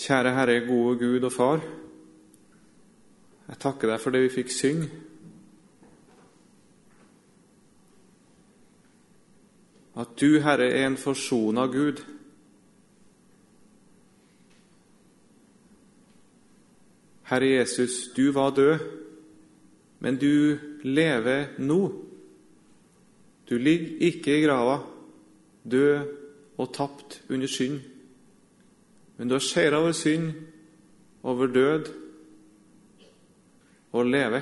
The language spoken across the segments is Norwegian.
Kjære Herre, gode Gud og Far. Jeg takker deg for det vi fikk synge. At du, Herre, er en forsona Gud. Herre Jesus, du var død, men du lever nå. Du ligger ikke i grava, død og tapt under synd. Men du har seira over synd, over død og leve.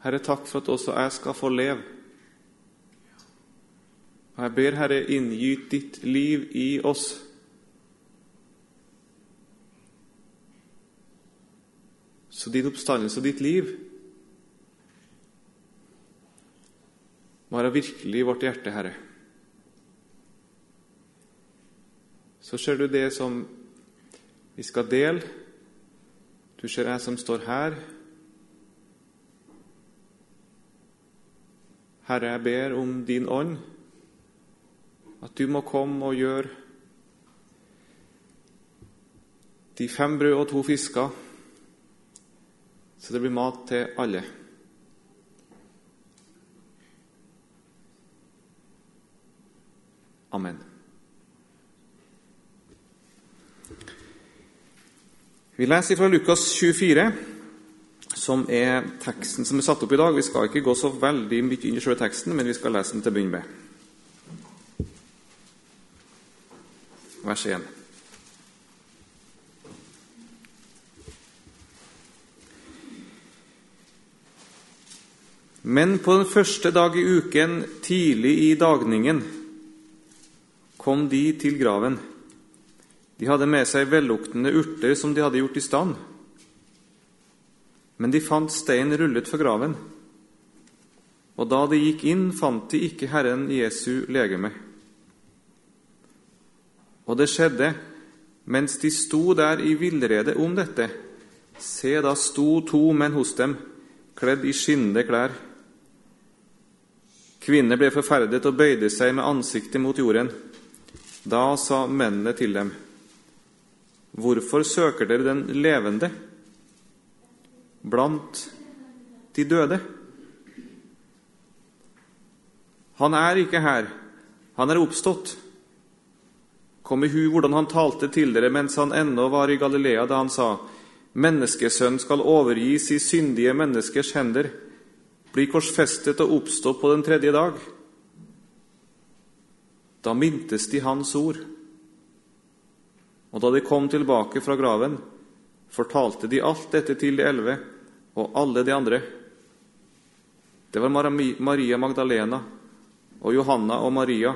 Herre, takk for at også jeg skal få leve. Og jeg ber, Herre, inngyt ditt liv i oss. Så din oppstandelse og ditt liv må være virkelig i vårt hjerte, Herre. Så ser du det som vi skal dele. Du ser jeg som står her. Herre, jeg ber om din ånd, at du må komme og gjøre de fem brød og to fisker, så det blir mat til alle. Amen. Vi leser fra Lukas 24, som er teksten som er satt opp i dag. Vi skal ikke gå så veldig mye inn i selve teksten, men vi skal lese den til å begynne med. Vers 1. Men på den første dag i uken, tidlig i dagningen, kom de til graven. De hadde med seg velluktende urter som de hadde gjort i stand. Men de fant stein rullet for graven. Og da de gikk inn, fant de ikke Herren Jesu legeme. Og det skjedde, mens de sto der i villrede om dette, se, da sto to menn hos dem, kledd i skinnende klær. Kvinnene ble forferdet og bøyde seg med ansiktet mot jorden. Da sa mennene til dem:" Hvorfor søker dere den levende blant de døde? Han er ikke her, han er oppstått. Kom i hu hvordan han talte til dere mens han ennå var i Galilea, da han sa:" Menneskesønnen skal overgis i syndige menneskers hender, bli korsfestet og oppstå på den tredje dag. Da mintes de hans ord. Og da de kom tilbake fra graven, fortalte de alt dette til de elleve og alle de andre. Det var Maria Magdalena og Johanna og Maria,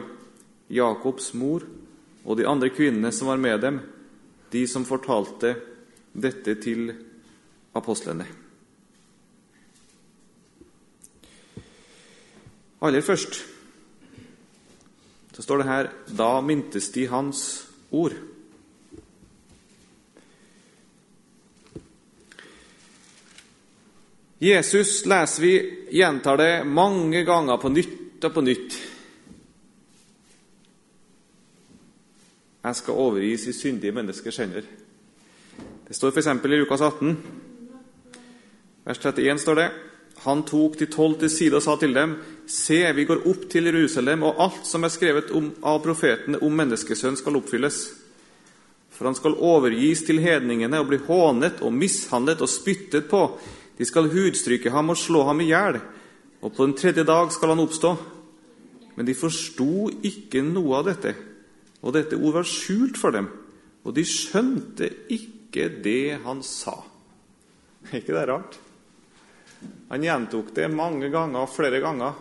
Jakobs mor og de andre kvinnene som var med dem, de som fortalte dette til apostlene. Aller først så står det her da mintes de hans ord. Jesus leser vi gjentar det mange ganger på nytt og på nytt. Jeg skal overgis i syndige menneskers hender. Det står f.eks. i Lukas 18, vers 31 står det Han tok de tolv til side og sa til dem:" Se, vi går opp til Jerusalem, og alt som er skrevet om, av profetene om menneskesønn, skal oppfylles. For han skal overgis til hedningene og bli hånet og mishandlet og spyttet på de skal hudstryke ham og slå ham i hjel, og på den tredje dag skal han oppstå. Men de forsto ikke noe av dette, og dette ord var skjult for dem, og de skjønte ikke det han sa. Er ikke det rart? Han gjentok det mange ganger, flere ganger.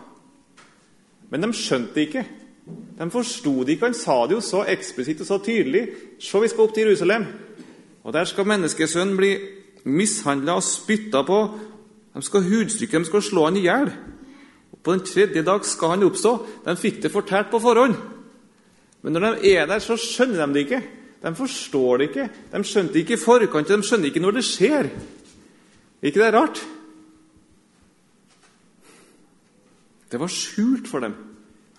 Men de skjønte det ikke. De forsto det ikke. Han sa det jo så eksplisitt og så tydelig. Se, vi skal opp til Jerusalem. Og der skal menneskesønnen bli mishandla og spytta på. De skal hudstykke, de skal slå han i hjel. På den tredje dag skal han oppstå. De fikk det fortalt på forhånd. Men når de er der, så skjønner de det ikke. De forstår det ikke. De skjønte det ikke i forkant, de skjønner ikke når det skjer. Er ikke det rart? Det var skjult for dem.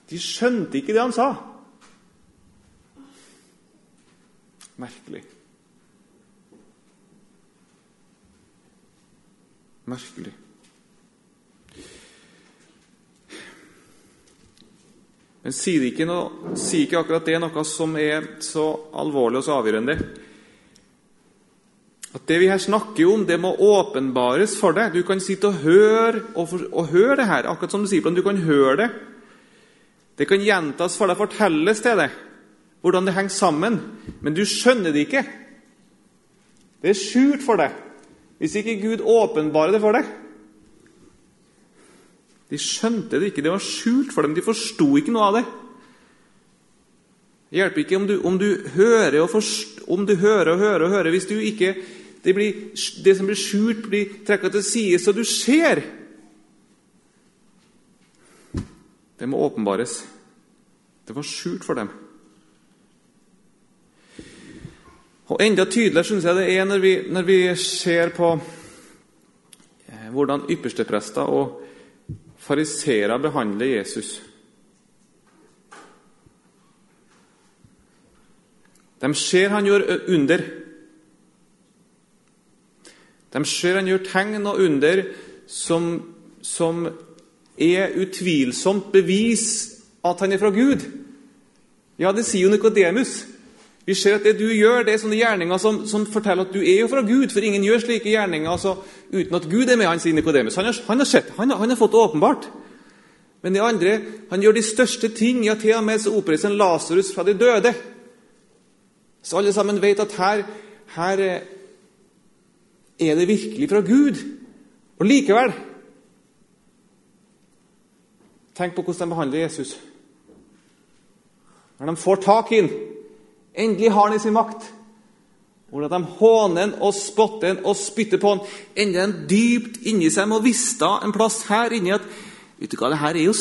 De skjønte ikke det han sa. Merkelig. Merkelig. Men sier ikke, noe, sier ikke akkurat det noe som er så alvorlig og så avgjørende? At det vi her snakker om, det må åpenbares for deg. Du kan sitte og høre, og, for, og høre det her, akkurat som disiplene. Du kan høre det. Det kan gjentas for deg, fortelles til deg hvordan det henger sammen. Men du skjønner det ikke. Det er skjult for deg hvis ikke Gud åpenbarer det for deg. De skjønte det ikke, det var skjult for dem. De forsto ikke noe av det. Det hjelper ikke om du, om du hører og forst, om du hører og hører og hører. Hvis du ikke, det, blir, det som blir skjult, blir trekka til side, så du ser. Det må åpenbares. Det var skjult for dem. Og Enda tydeligere synes jeg det er når vi, når vi ser på eh, hvordan yppersteprester og fariseere behandler Jesus. De ser han gjør under. De ser han gjør tegn og under som, som er utvilsomt bevis at han er fra Gud. Ja, det sier jo Nikodemus. Vi ser at det du gjør, det er sånne gjerninger som, som, forteller at du er jo fra Gud. For ingen gjør slike gjerninger altså, uten at Gud er med han, sier Nikodemus. Han, han, har sett, han, han har fått det åpenbart. Men de andre han gjør de største ting. Ja, til og med så oppreiser en Lasarus fra de døde. Så alle sammen vet at her, her eh, er det virkelig fra Gud. Og likevel Tenk på hvordan de behandler Jesus. Når de får tak i ham Endelig har han i sin makt. Hvordan de håner han og spotter han og spytter på han. Endelig han dypt inni seg må å visste en plass her inni at Vet du hva, det her er jo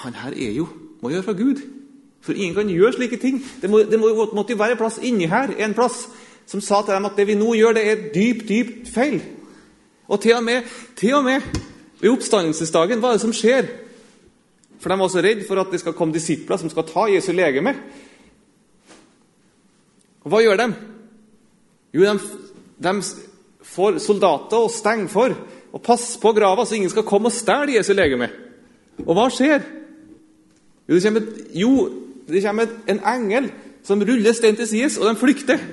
Han her er jo må gjøre fra Gud. For ingen kan gjøre slike ting. Det, må, det må, måtte jo være en plass inni her en plass, som sa til dem at det vi nå gjør, det er dypt, dypt feil. Og til og med, til og med ved oppstandelsesdagen, hva er det som skjer? For de var så redd for at det skal komme disipler som skal ta Jesu legeme. Og hva gjør de? Jo, de, de får soldater og stenger for og passer på grava, så ingen skal komme og stjele Jesu legeme. Og hva skjer? Jo, det kommer, jo, det kommer en engel som ruller stein til sides, og de flykter.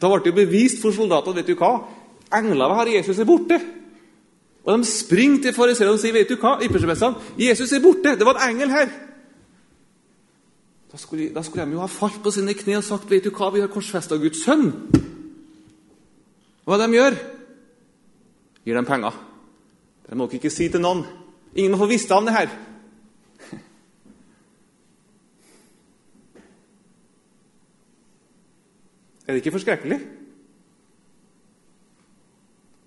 Da ble det jo bevist for soldatene vet du hva? Engler har Jesus er borte. Og de springer til fariseerne og sier, 'Vet du hva, Jesus er borte! Det var en engel her!' Da skulle, da skulle, de jo ha falt på sine kne og sagt, 'Vet du hva, vi har korsfesta Guds sønn.' Hva de gjør? Gir dem penger. Det må dere ikke si til noen. Ingen må få visst om det her. Er det ikke forskrekkelig?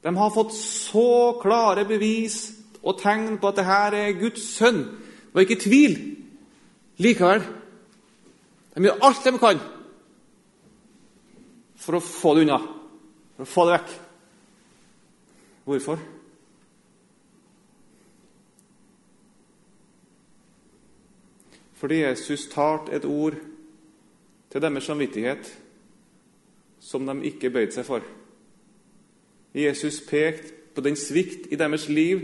De har fått så klare bevis og tegn på at det her er Guds sønn. Det var ikke tvil. Likevel de gjør alt de kan for å få det unna, for å få det vekk. Hvorfor? Fordi Jesus talte et ord til deres samvittighet som de ikke bøyde seg for. Jesus pekte på den svikt i deres liv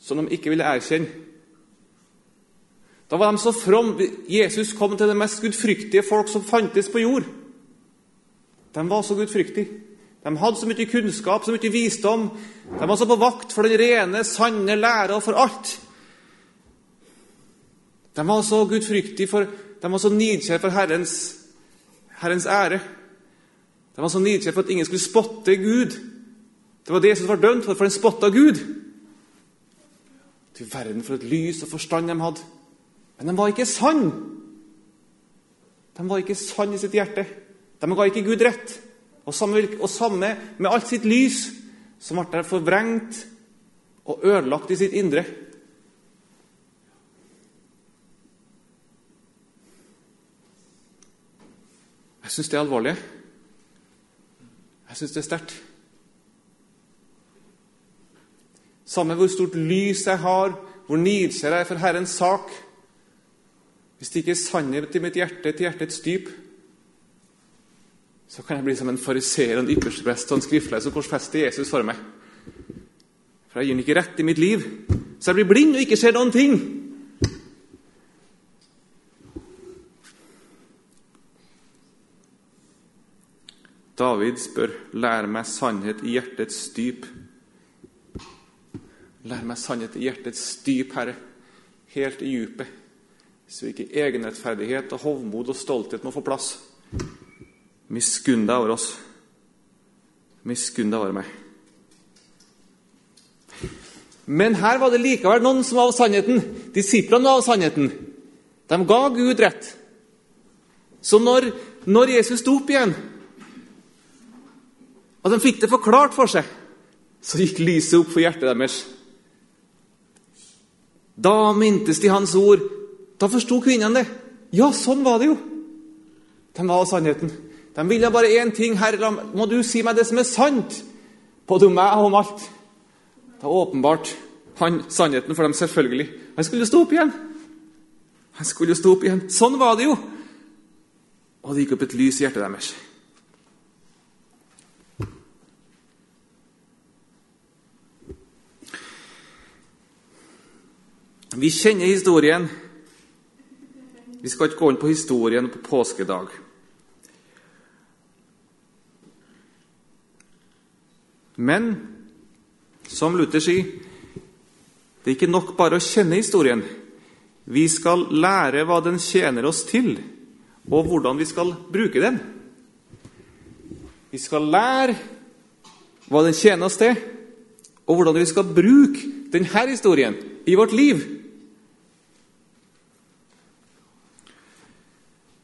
som de ikke ville erkjenne. Da var de så fromme. Jesus kom til det mest gudfryktige folk som fantes på jord. De var så gudfryktige. De hadde så mye kunnskap, så mye visdom. De var så på vakt for den rene, sanne lære og for alt. De var så gudfryktige, for, de var så nidkjære for Herrens, Herrens ære. De var så nidkjære for at ingen skulle spotte Gud. Det var det Jesus var dømt for, for den spotta Gud. Til verden for et lys og forstand de hadde. Men de var ikke sann. De var ikke sann i sitt hjerte. De ga ikke Gud rett. Og samme, og samme med alt sitt lys, som ble forvrengt og ødelagt i sitt indre. Jeg syns det er alvorlig. Jeg syns det er sterkt. Samme hvor stort lys jeg har, hvor nidkjær jeg er for Herrens sak, hvis det ikke er sannhet i mitt hjerte til hjertets dyp, så kan jeg bli som en fariseer og en ypperste prest og en skriftløs som korsfester Jesus for meg. For jeg gir ham ikke rett i mitt liv, så jeg blir blind og ikke ser noen ting. David spør, 'Lær meg sannhet i hjertets dyp'. Lær meg sannhet i hjertets dyp, Herre, helt i djupet, så ikke egenrettferdighet og hovmod og stolthet må få plass. Miskunn deg over oss. Miskunn deg over meg. Men her var det likevel noen som var av sannheten. Disiplene var av sannheten. De ga Gud rett. Så når, når Jesus sto opp igjen, og de fikk det forklart for seg, så gikk lyset opp for hjertet deres. Da mintes de hans ord. Da forsto kvinnene det. Ja, sånn var det jo. De var sannheten. De ville bare én ting. Herre, må du si meg det som er sant, både om meg og om alt. Da åpenbart han, sannheten for dem, selvfølgelig. Han skulle stå opp igjen. Han skulle stå opp igjen. Sånn var det jo. Og det gikk opp et lys i hjertet deres. Vi kjenner historien. Vi skal ikke gå inn på historien på påskedag. Men som Luther sier, det er ikke nok bare å kjenne historien. Vi skal lære hva den tjener oss til, og hvordan vi skal bruke den. Vi skal lære hva den tjener oss til, og hvordan vi skal bruke denne historien i vårt liv.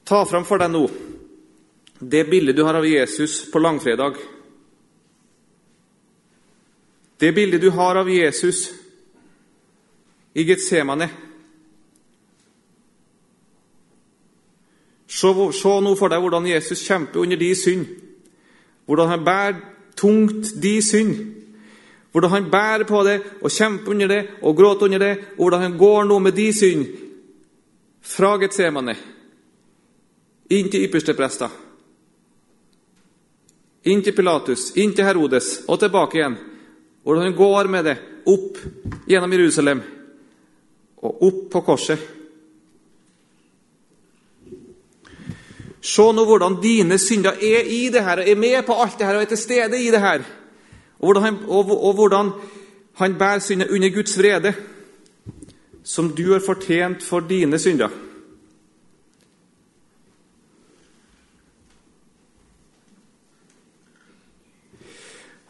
Ta fram for deg nå det bildet du har av Jesus på langfredag. Det bildet du har av Jesus i Getsemane Se, se nå for deg hvordan Jesus kjemper under de synd. Hvordan han bærer tungt de synd. Hvordan han bærer på det og kjemper under det og gråter under det. Og hvordan han går nå med de synd fra Getsemane inn til yppersteprester. Inn til Pilatus, inn til Herodes og tilbake igjen. Hvordan han går med det opp gjennom Jerusalem og opp på korset. Se nå hvordan dine synder er i det her, og er med på alt det her og er til stede i det her. Og hvordan han, og, og hvordan han bærer synder under Guds vrede, som du har fortjent for dine synder.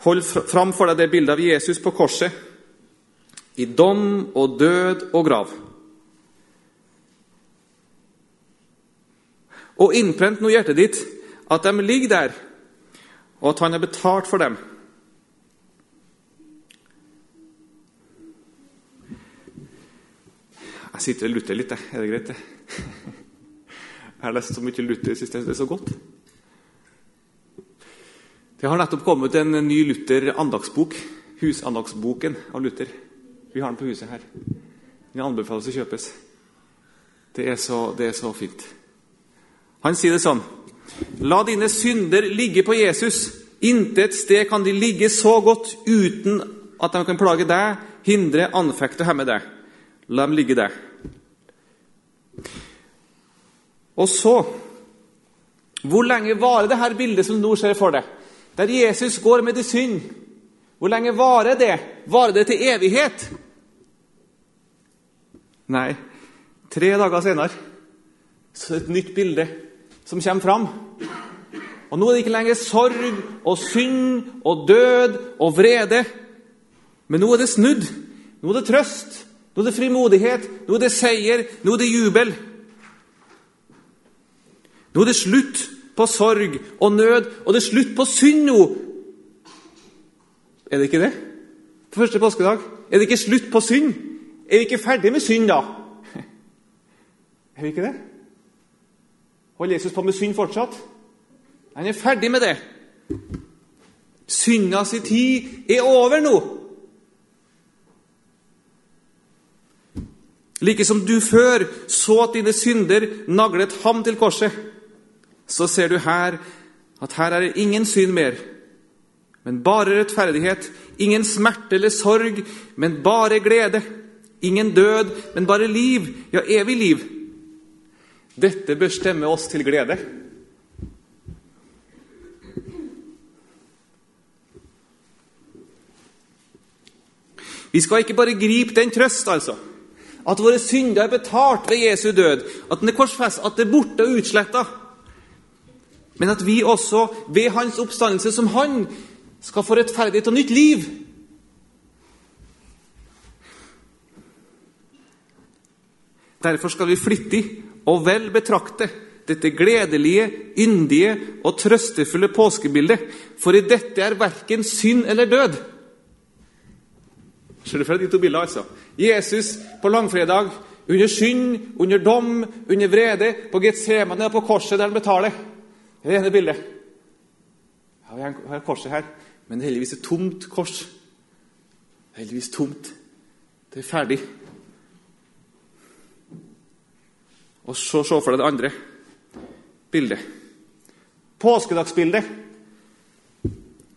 Hold fram for deg det bildet av Jesus på korset, i dom og død og grav. Og innprent nå hjertet ditt at de ligger der, og at han har betalt for dem. Jeg sitter og lutter litt, jeg. Er det greit, det? Jeg har lest så mye Luther i det siste. Det er så godt. Det har nettopp kommet en ny Luther-andagsbok. Husandagsboken av Luther. Vi har den på huset her. Den anbefales å kjøpes. Det er, så, det er så fint. Han sier det sånn La dine synder ligge på Jesus. Intet sted kan de ligge så godt uten at de kan plage deg, hindre, anfekte og hemme deg. La dem ligge der. Og så Hvor lenge varer det her bildet som du nå ser for deg? Der Jesus går med de synd. Hvor lenge varer det? Varer det til evighet? Nei, tre dager senere så er det et nytt bilde som kommer fram. Og Nå er det ikke lenger sorg og synd og død og vrede. Men nå er det snudd. Nå er det trøst. Nå er det frimodighet. Nå er det seier. Nå er det jubel. Nå er det slutt på sorg og nød, og det er slutt på synd nå. Er det ikke det? På første påskedag? Er det ikke slutt på synd? Er vi ikke ferdig med synd, da? Er vi ikke det? Holder Jesus på med synd fortsatt? Han er ferdig med det. Synda si tid er over nå. Like som du før så at dine synder naglet ham til korset, så ser du her at her er det ingen synd mer, men bare rettferdighet. Ingen smerte eller sorg, men bare glede. Ingen død, men bare liv, ja, evig liv. Dette bør stemme oss til glede. Vi skal ikke bare gripe den trøst, altså. At våre synder er betalt ved Jesu død, at den er korsfest, at det er borte og utsletta. Men at vi også ved hans oppstandelse som han skal få rettferdighet og nytt liv. Derfor skal vi flittig og vel betrakte dette gledelige, yndige og trøstefulle påskebildet, for i dette er verken synd eller død. Ser du for deg de to bildene, altså? Jesus på langfredag, under synd, under dom, under vrede, på Getsemane og på korset der han betaler. Det er det ene bildet. Ja, vi har korset her, men det er heldigvis et tomt kors. Det er heldigvis tomt. Det er ferdig. Og så se for deg det andre bildet. Påskedagsbildet.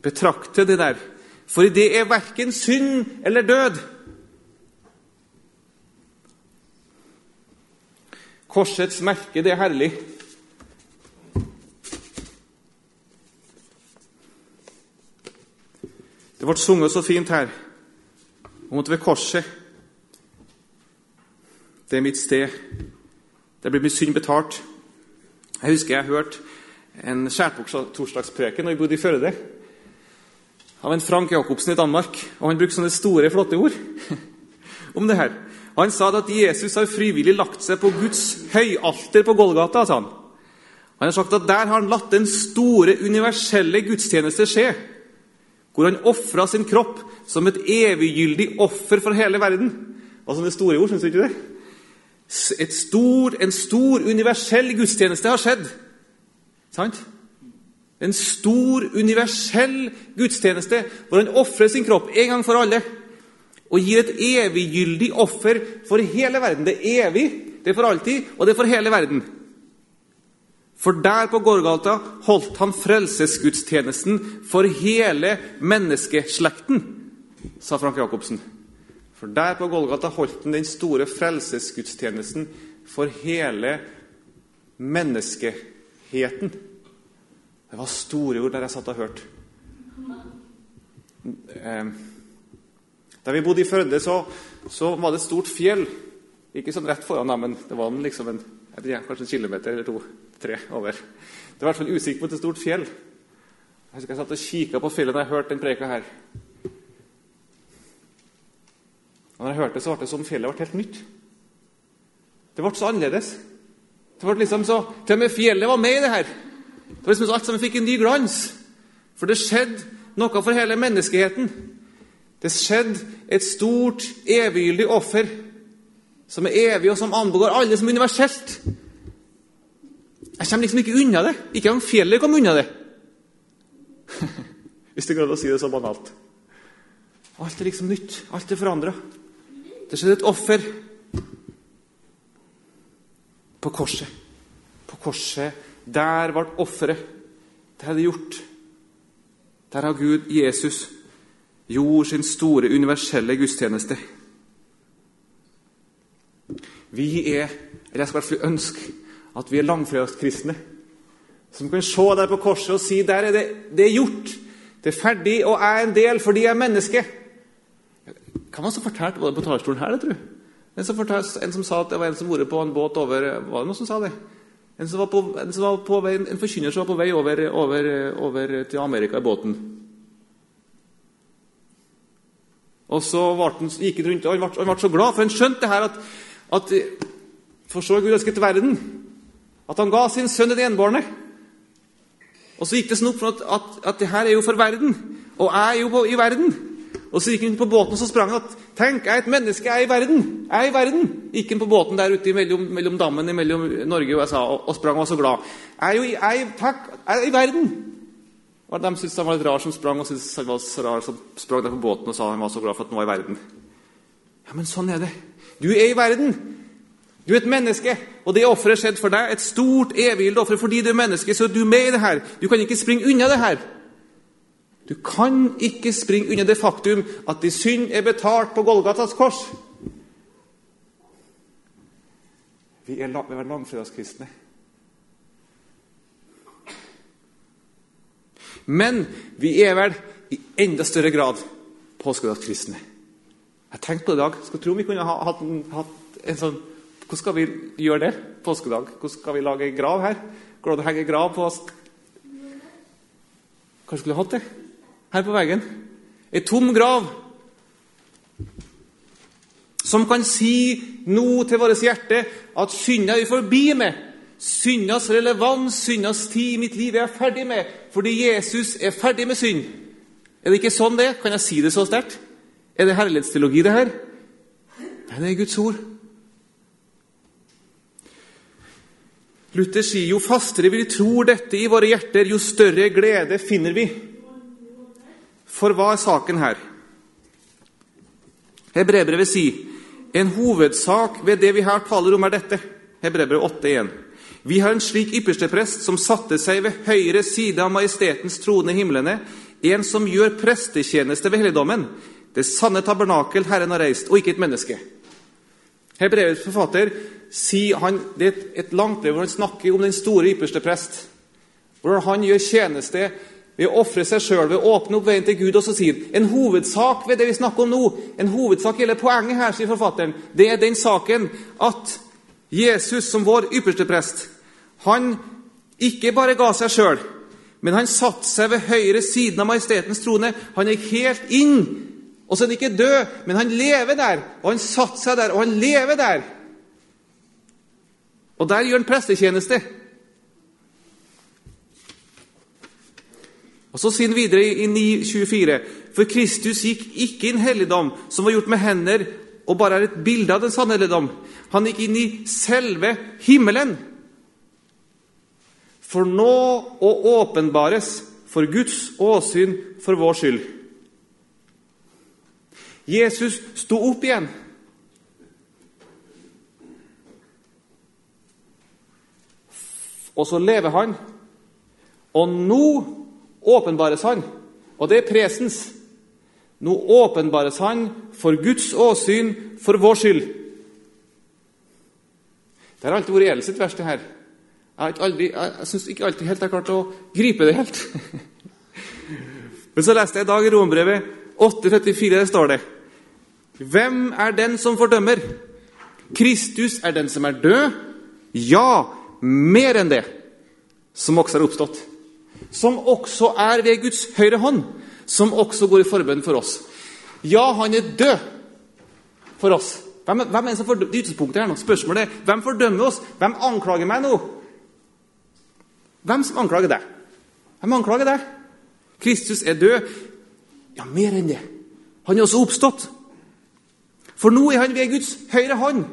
Betrakte det der. For det er verken synd eller død. Korsets merke, det er herlig. Det ble sunget så fint her om at ved korset Det er mitt sted. Det blir min synd betalt. Jeg husker jeg hørte en skjærtorsdagspreken da vi bodde i Førde, av en Frank Jacobsen i Danmark. og Han brukte sånne store, flotte ord om det her. Han sa at Jesus har frivillig lagt seg på Guds høyalter på Golgata. sa Han Han har sagt at der har han latt den store, universelle gudstjeneste skje. Hvor han ofra sin kropp som et eviggyldig offer for hele verden. Altså, det store ord, syns du ikke det? Stor, en stor, universell gudstjeneste har skjedd. Sant? En stor, universell gudstjeneste hvor han ofrer sin kropp en gang for alle. Og gir et eviggyldig offer for hele verden. Det er evig, det er for alltid, og det er for hele verden. For der på Gårgata holdt han frelsesgudstjenesten for hele menneskeslekten, sa Frank Jacobsen. For der på Golgata holdt han den store frelsesgudstjenesten for hele menneskeheten. Det var store ord der jeg satt og hørte. Eh, da vi bodde i Førde, så, så, var det et stort fjell. Ikke sånn rett foran, men det var liksom en, kanskje en kilometer eller to-tre over. Det var i hvert fall utsikt mot et stort fjell. Jeg husker jeg satt og kikka på fjellet da jeg hørte den preika her. Og når jeg hørte det, så ble det som fjellet ble helt nytt. Det ble så annerledes. Det ble liksom så, Til og med fjellet var med i det her. Det var liksom så Alt sammen fikk en ny glans. For det skjedde noe for hele menneskeheten. Det skjedde et stort, eviggyldig offer som er evig, og som anbegår alle som universelt. Jeg kommer liksom ikke unna det. Ikke engang fjellet kom unna det. Hvis går an å si det så banalt. Alt er liksom nytt. Alt er forandra. Det skjedde et offer på korset. På korset. Der ble offeret. Det er det gjort. Der har Gud, Jesus, gjort sin store, universelle gudstjeneste. Vi er, eller jeg skal i hvert fall ønske, at vi er langfredagskristne. Som kan se der på korset og si der er det, det er gjort. Det er ferdig, og jeg er en del fordi jeg er menneske. Hvem var det som fortalte var det på talerstolen her, det, tror du? En som, fortalte, en som sa at det var en som var på en båt over Var det noen som sa det? En, som var på, en, vei, en forkynner som var på vei over, over, over, til Amerika i båten. Og så han, gikk han rundt, og han ble, han ble, så glad, for han skjønte det her at, at For så Gud elsket verden, at han ga sin sønn den enbårne. Og så gikk det sånn opp for at, at, at det her er jo for verden, og jeg er jo på, i verden. Og så gikk han på båten og så sprang han at Tenk, jeg er et menneske, jeg er i verden! Jeg er i verden! Gikk han på båten der ute mellom, mellom dammen mellom Norge og USA og, og sprang og var så glad. Jeg er jo jeg, takk, jeg er i verden! Og De syntes han var litt rar som sprang, og syntes han var så rar som sprang der på båten og sa han var så glad for at han var i verden. Ja, men sånn er det. Du er i verden. Du er et menneske, og det offeret skjedde for deg. Et stort, evigildig offer. Fordi du er menneske, så er du med i det her. Du kan ikke springe unna det her. Du kan ikke springe unna det faktum at din synd er betalt på Golgatas kors. Vi er, vi er langfredagskristne. Men vi er vel i enda større grad påskedagskristne. Jeg tenkte på det i dag. Skal tro om vi kunne ha hatt en, hatt en sånn Hvordan skal vi gjøre det påskedag? Hvordan skal vi lage grav her? Går det an å henge grav på oss? Kanskje skulle hatt det her på veggen? Ei tom grav som kan si noe til vårt hjerte at synda er forbi med. Syndas relevans, syndas tid i mitt liv er jeg ferdig med fordi Jesus er ferdig med synd. Er det ikke sånn det Kan jeg si det så sterkt? Er det herlighetsteologi, det her? Nei, det er Guds ord. Luther sier jo fastere vi tror dette i våre hjerter, jo større glede finner vi. For hva er saken her? Hebrebrevet sier en hovedsak ved det vi her taler om, er dette. Hebrebrevet 8.1. Vi har en slik yppersteprest som satte seg ved høyre side av majestetens trone i himlene, en som gjør prestetjeneste ved helligdommen, det sanne tabernakel Herren har reist, og ikke et menneske. Hebreets forfatter sier han, det er et, langt brev hvor han snakker om den store ypperste prest. Hvordan han gjør tjeneste ved å ofre seg sjøl, ved å åpne opp veien til Gud. Og så sier en hovedsak ved det vi snakker om nå, en hovedsak hele poenget her, sier forfatteren, det er den saken at Jesus, som vår ypperste prest, han ikke bare ga seg sjøl, men han satte seg ved høyre siden av majestetens trone. Han gikk helt inn og så er han ikke død, men han lever der. Og han satte seg der, og han lever der. Og der gjør han prestetjeneste. Og Så sier han videre i 9.24.: For Kristus gikk ikke inn helligdom som var gjort med hender, og bare er et bilde av den sanne helligdom. Han gikk inn i selve himmelen. For nå å åpenbares for Guds åsyn for vår skyld. Jesus sto opp igjen. Og så lever han. Og nå åpenbares han, og det er presens. Nå åpenbares han for Guds åsyn for vår skyld. Det har alltid vært Eli sitt verste her. Jeg, aldri, jeg, syns ikke alltid helt jeg har klart å gripe det helt. Men så leste jeg i dag i Rombrevet 8,34. Der står det hvem er den som fordømmer? Kristus er den som er død. Ja, mer enn det, som også er oppstått. Som også er ved Guds høyre hånd, som også går i forbønn for oss. Ja, han er død for oss. Hvem, hvem er det som fordømmer? Utgangspunktet her nå. Spørsmålet er hvem fordømmer oss? Hvem anklager meg nå? Hvem som anklager deg? Hvem anklager deg? Kristus er død. Ja, mer enn det. Han er også oppstått. For nå er han ved Guds høyre hånd.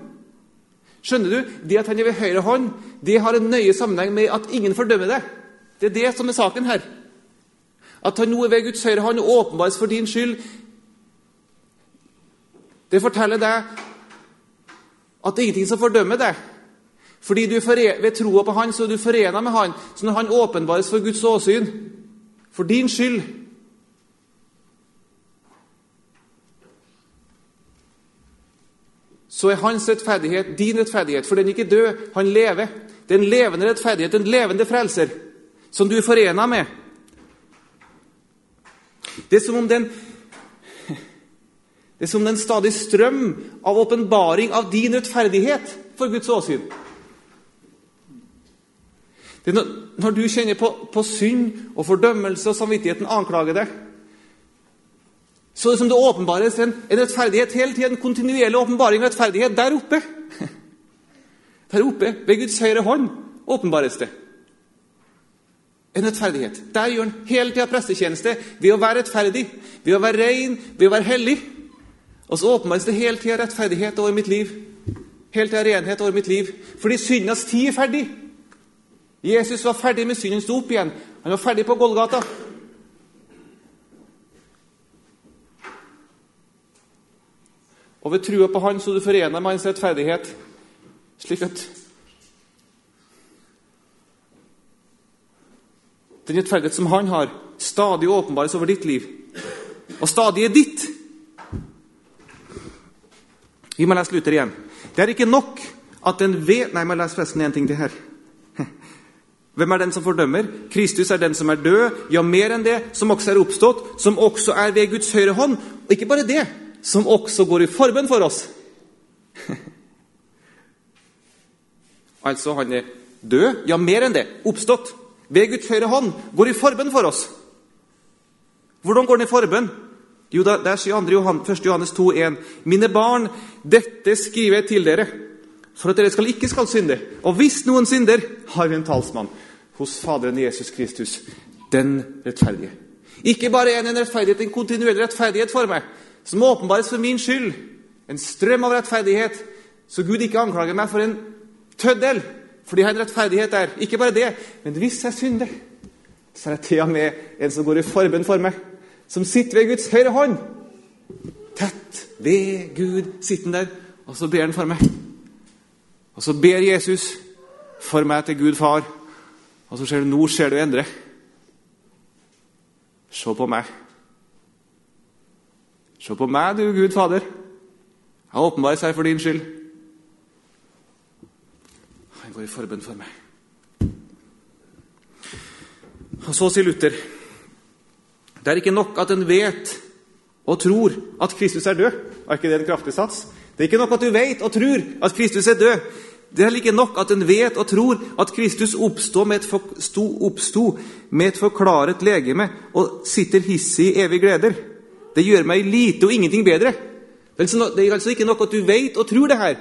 Skjønner du? Det at han er ved høyre hånd, det har en nøye sammenheng med at ingen fordømmer det. Det er det som er saken her. At han nå er ved Guds høyre hånd og åpenbares for din skyld, det forteller deg at det er ingenting som fordømmer deg. Fordi du ved troa på Han så er du forena med Han. Så når Han åpenbares for Guds åsyn, for din skyld, så er hans rettferdighet din rettferdighet. For den er ikke død, han lever. Det er en levende rettferdighet, en levende frelser, som du er forena med. Det er som om den det er som en stadig strøm av åpenbaring av din rettferdighet for Guds åsyn. Når du kjenner på, på synd og fordømmelse og samvittigheten anklager deg, så det som det åpenbares en, en rettferdighet hele tiden, en kontinuerlig åpenbaring av rettferdighet der oppe. Der oppe, ved Guds høyre hånd, åpenbares det. En rettferdighet. Der gjør han hele tida prestetjeneste ved å være rettferdig, ved å være ren, ved å være hellig. Og så åpenbares det hele tida rettferdighet over mitt liv. Hele tida renhet over mitt liv. Fordi syndens tid er ferdig. Jesus var ferdig med synden, sto opp igjen. Han var ferdig på Golgata. Og ved trua på Han så du forener med Hans rettferdighet, slik at Den rettferdighet som Han har, stadig åpenbares over ditt liv. Og stadig er ditt. Vi må lese Luther igjen. Det er ikke nok at den vet Nei, må lese forresten en ting til her. Hvem er den som fordømmer? Kristus er den som er død, ja, mer enn det, som også er oppstått, som også er ved Guds høyre hånd. Og ikke bare det, som også går i forbønn for oss. altså, han er død, ja, mer enn det, oppstått, ved Guds høyre hånd, går i forbønn for oss. Hvordan går han i forbønn? Jo, der sier 2. Johan, 1. Johannes 2,1.: Mine barn, dette skriver jeg til dere, for at dere skal ikke skal synde. Og hvis noen synder, har vi en talsmann hos Faderen Jesus Kristus, den rettferdige. Ikke bare en rettferdighet, en kontinuerlig rettferdighet for meg, som åpenbares for min skyld. En strøm av rettferdighet, så Gud ikke anklager meg for en tøddel, fordi jeg har en rettferdighet der. Ikke bare det, men hvis jeg synder, så er jeg til og med en som går i forbønn for meg, som sitter ved Guds høyre hånd. Tett ved Gud sitter han der, og så ber han for meg. Og så ber Jesus for meg til Gud far. Og så ser du nå ser du endre. Se på meg. Se på meg, du Gud Fader. Jeg åpenbarer seg for din skyld. Han går i forbønn for meg. Og Så sier Luther det er ikke nok at en vet og tror at Kristus er død. Er ikke det en kraftig sats? Det er ikke nok at du vet og tror at Kristus er død. Det er ikke nok at en vet og tror at Kristus oppsto med et, med et forklaret legeme og sitter hissig i evig gleder. Det gjør meg lite og ingenting bedre. Det er altså ikke nok at du vet og tror det her.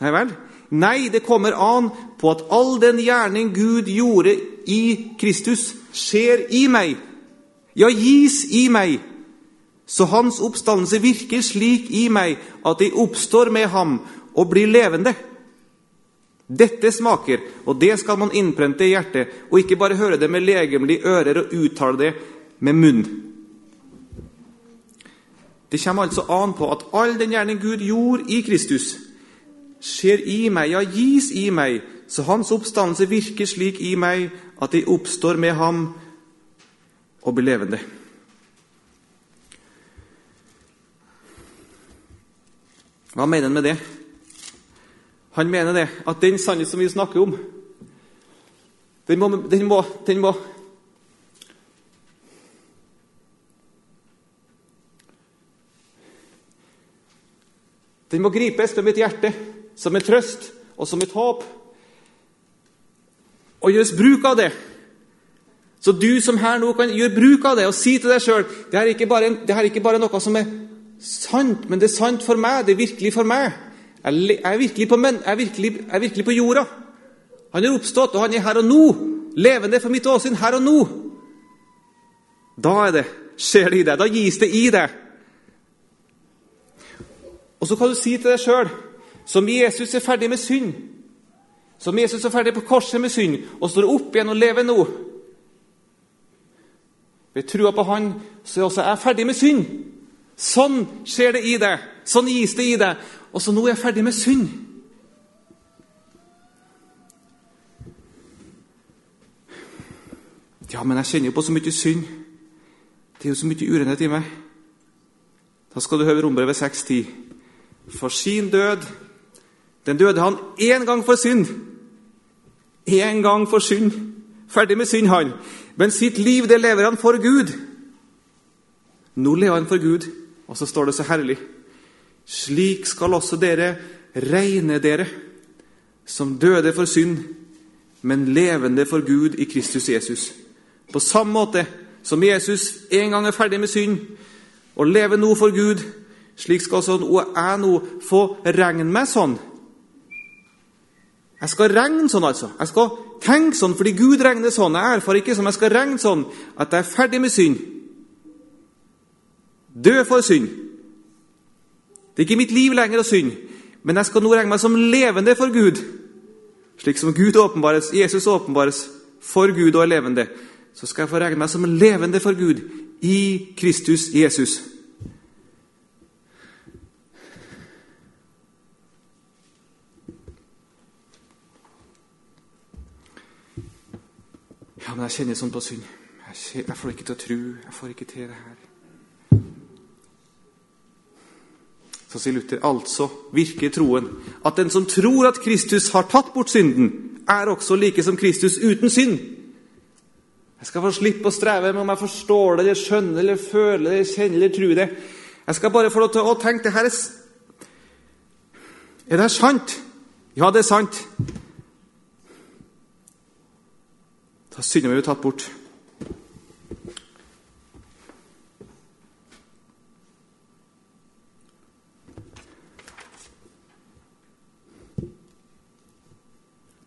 Nei vel? Nei, det kommer an på at all den gjerning Gud gjorde i Kristus, skjer i meg. Ja, gis i meg. Så hans oppstandelse virker slik i meg at jeg oppstår med ham og blir levende. Dette smaker, og det skal man innprente i hjertet, og ikke bare høre det med legemlige ører og uttale det med munn. Det kommer altså an på at all den gjerning Gud gjorde i Kristus, skjer i meg, ja, gis i meg, så hans oppstandelse virker slik i meg at jeg oppstår med ham og blir levende. Hva mener han med det? Han mener det, at den sannhet som vi snakker om, den må, den må, den må Den må gripes med mitt hjerte som en trøst og som et håp, og gjøres bruk av det. Så du som her nå kan gjøre bruk av det og si til deg sjøl det, det er ikke bare noe som er sant, men det er sant for meg, det er virkelig for meg. Jeg er virkelig på, men, jeg er virkelig, jeg er virkelig på jorda. Han er oppstått, og han er her og nå. Levende for mitt åsyn her og nå. Da er det, skjer det i deg. Da gis det i deg. Og så kan du si til deg sjøl som Jesus er ferdig med synd, som Jesus er ferdig på korset med synd, og står opp igjen og lever nå Ved trua på Han så er også jeg ferdig med synd. Sånn skjer det i deg. Sånn gis det i deg. Og så nå er jeg ferdig med synd. Ja, men jeg kjenner jo på så mye synd. Det er jo så mye urenhet i meg. Da skal du høre Rombrevet 6,10. For sin død Den døde han én gang for synd. Én gang for synd. Ferdig med synd, han. Men sitt liv, det lever han for Gud. Nå lever han for Gud. Og så står det så herlig slik skal også dere regne dere som døde for synd, men levende for Gud i Kristus Jesus. På samme måte som Jesus en gang er ferdig med synd og lever nå for Gud, slik skal også jeg nå få regne meg sånn. Jeg skal regne sånn, altså. Jeg skal tenke sånn fordi Gud regner sånn. Jeg erfarer ikke som jeg skal regne sånn at jeg er ferdig med synd. Død for synd. Det er ikke mitt liv lenger å synde, men jeg skal nå regne meg som levende for Gud. Slik som Gud åpenbares, Jesus åpenbares for Gud og er levende, så skal jeg få regne meg som levende for Gud i Kristus Jesus. Ja, men jeg kjenner sånn på synd. Jeg, jeg får ikke til å tro. Jeg får ikke til det her. Så sier Luther altså virker troen at den som tror at Kristus har tatt bort synden, er også like som Kristus uten synd. Jeg skal få slippe å streve med om jeg forstår det, eller skjønner eller føler det, eller kjenner eller tror det. Jeg skal bare få lov til å tenke det her er, er det sant? Ja, det er sant. Da syndene jo tatt bort.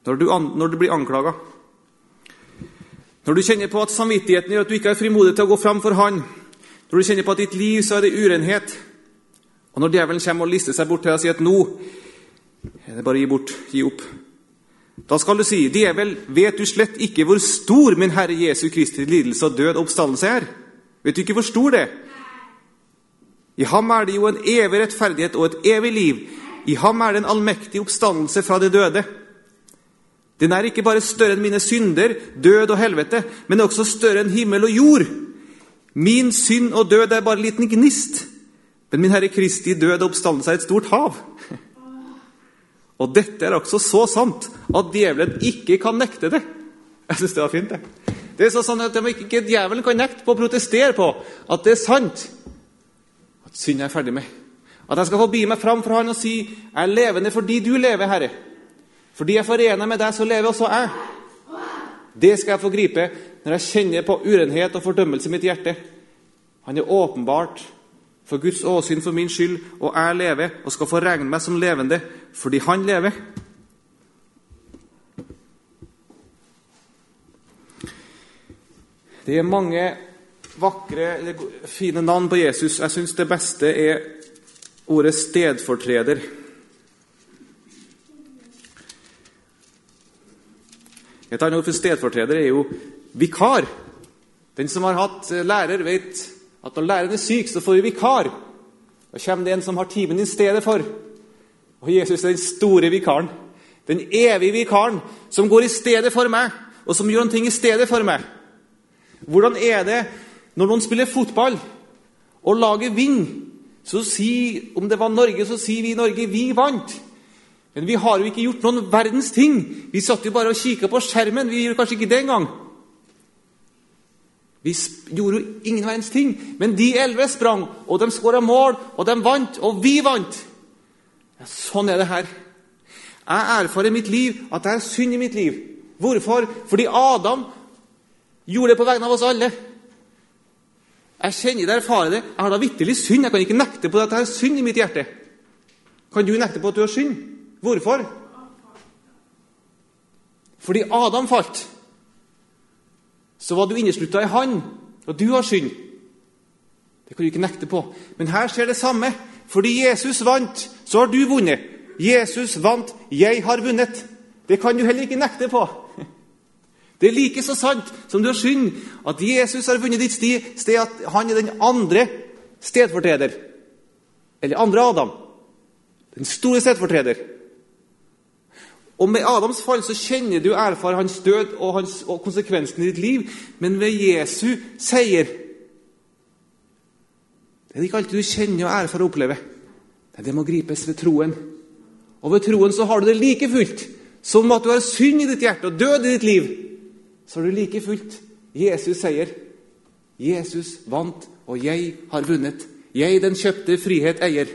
Når du, når du blir anklaga, når du kjenner på at samvittigheten gjør at du ikke har frimodighet til å gå fram for Han, når du kjenner på at ditt liv så er det urenhet, og når djevelen kommer og lister seg bort til deg og sier at nå er det bare å gi bort, gi opp, da skal du si, djevel, vet du slett ikke hvor stor min Herre Jesu Kristi lidelse og død oppstandelse er? Vet du ikke hvor stor det er? I ham er det jo en evig rettferdighet og et evig liv. I ham er det en allmektig oppstandelse fra de døde. Den er ikke bare større enn mine synder, død og helvete, men også større enn himmel og jord. Min synd og død er bare en liten gnist, men min Herre Kristi død og oppstandelse er et stort hav. Og dette er også så sant at djevelen ikke kan nekte det. Jeg synes det var fint, det. Det er så sant at ikke djevelen kan nekte på å protestere på at det er sant at synd er ferdig med. At jeg skal få bi meg fram for Han og si jeg er levende fordi du lever, Herre. Fordi jeg forener med deg, så lever også jeg. Det skal jeg få gripe når jeg kjenner på urenhet og fordømmelse i mitt hjerte. Han er åpenbart for Guds åsyn for min skyld, og jeg lever og skal få regne meg som levende fordi Han lever. Det er mange vakre fine navn på Jesus. Jeg syns det beste er ordet stedfortreder. Et annet ord for stedfortreder er jo vikar. Den som har hatt lærer, vet at når læreren er syk, så får vi vikar. Da kommer det en som har timen i stedet for. Og Jesus er den store vikaren. Den evige vikaren som går i stedet for meg, og som gjør noen ting i stedet for meg. Hvordan er det når noen spiller fotball, og laget vinner? Så si, Om det var Norge, så sier vi i Norge 'vi vant'. Men vi har jo ikke gjort noen verdens ting. Vi satt jo bare og kikka på skjermen. Vi gjorde kanskje ikke det engang. Vi gjorde jo ingen verdens ting. Men de elleve sprang, og de skåra mål, og de vant, og vi vant. Ja, sånn er det her. Jeg erfarer i mitt liv at det er synd i mitt liv. Hvorfor? Fordi Adam gjorde det på vegne av oss alle. Jeg kjenner det, erfarer det. Jeg har da vitterlig synd. Jeg kan ikke nekte på at jeg har synd i mitt hjerte. Kan du nekte på at du har synd? Hvorfor? Fordi Adam falt. Så var du inneslutta i han, og du har synd. Det kan du ikke nekte på. Men her skjer det samme. Fordi Jesus vant, så har du vunnet. Jesus vant, jeg har vunnet. Det kan du heller ikke nekte på. Det er like så sant som du har synd, at Jesus har vunnet ditt sted, at han er den andre stedfortreder. Eller andre Adam. Den store stedfortreder. Og Med Adams fall så kjenner du erfarer hans død og, hans, og konsekvensen i ditt liv. Men ved Jesu seier Det er ikke alltid du kjenner og erfarer og opplever. Nei, Det må gripes ved troen. Og ved troen så har du det like fullt som at du har synd i ditt hjerte og død i ditt liv. Så har du like fullt Jesus seier. Jesus vant, og jeg har vunnet. Jeg, den kjøpte frihet, eier.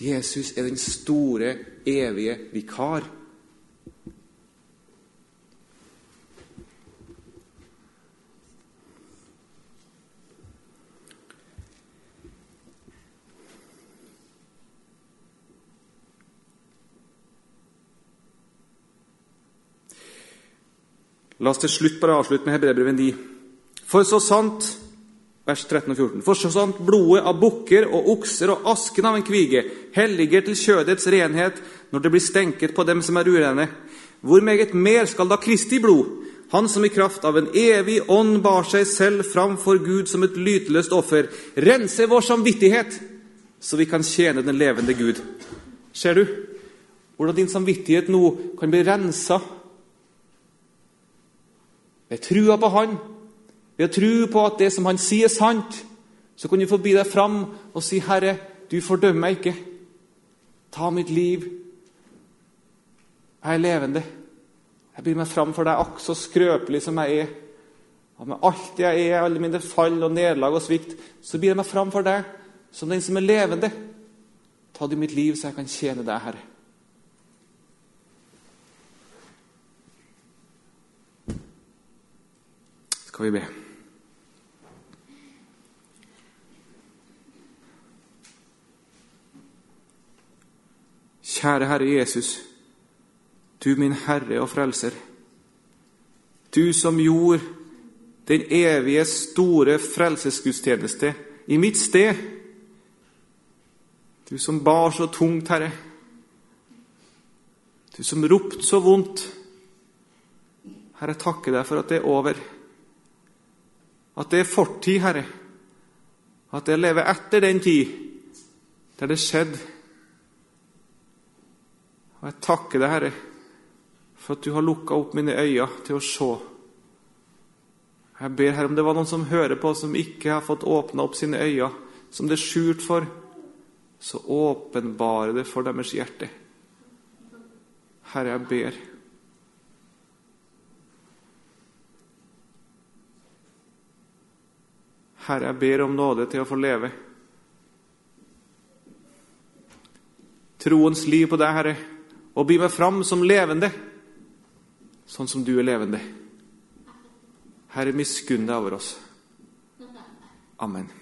Jesus er den store, evige vikar. La oss til slutt bare avslutte med Hebreerbrevet 9. For så sant vers 13 og 14. For så sant blodet av bukker og okser og asken av en kvige helliger til kjødets renhet når det blir stenket på dem som er urene, hvor meget mer skal da Kristi blod, han som i kraft av en evig ånd bar seg selv fram for Gud som et lyteløst offer, rense vår samvittighet, så vi kan tjene den levende Gud. Ser du hvordan din samvittighet nå kan bli rensa Ved trua på Han, ved å tro på at det som Han sier, er sant, så kan du forbi deg fram og si, 'Herre, du fordømmer meg ikke. Ta mitt liv. Jeg er levende. Jeg byr meg fram for deg, akk så skrøpelig som jeg er.' Og med alt jeg er, alle mine fall og nederlag og svikt, så byr jeg meg fram for deg som den som er levende. Ta du mitt liv, så jeg kan tjene deg, Herre. Skal vi be. Kjære Herre Jesus, du min Herre og Frelser. Du som gjorde den evige, store frelsesgudstjeneste i mitt sted. Du som bar så tungt, Herre. Du som ropte så vondt. Herre, jeg takker deg for at det er over. At det er fortid, Herre. At jeg lever etter den tid der det skjedde. Og jeg takker deg, Herre, for at du har lukka opp mine øyne til å se. Jeg ber Herre om det var noen som hører på, som ikke har fått åpna opp sine øyne, som det er skjult for, så åpenbare det for deres hjerte. Herre, jeg ber. Herre, jeg ber om nåde til å få leve. Troens liv på deg, Herre, og by meg fram som levende, sånn som du er levende. Herre, miskunn deg over oss. Amen.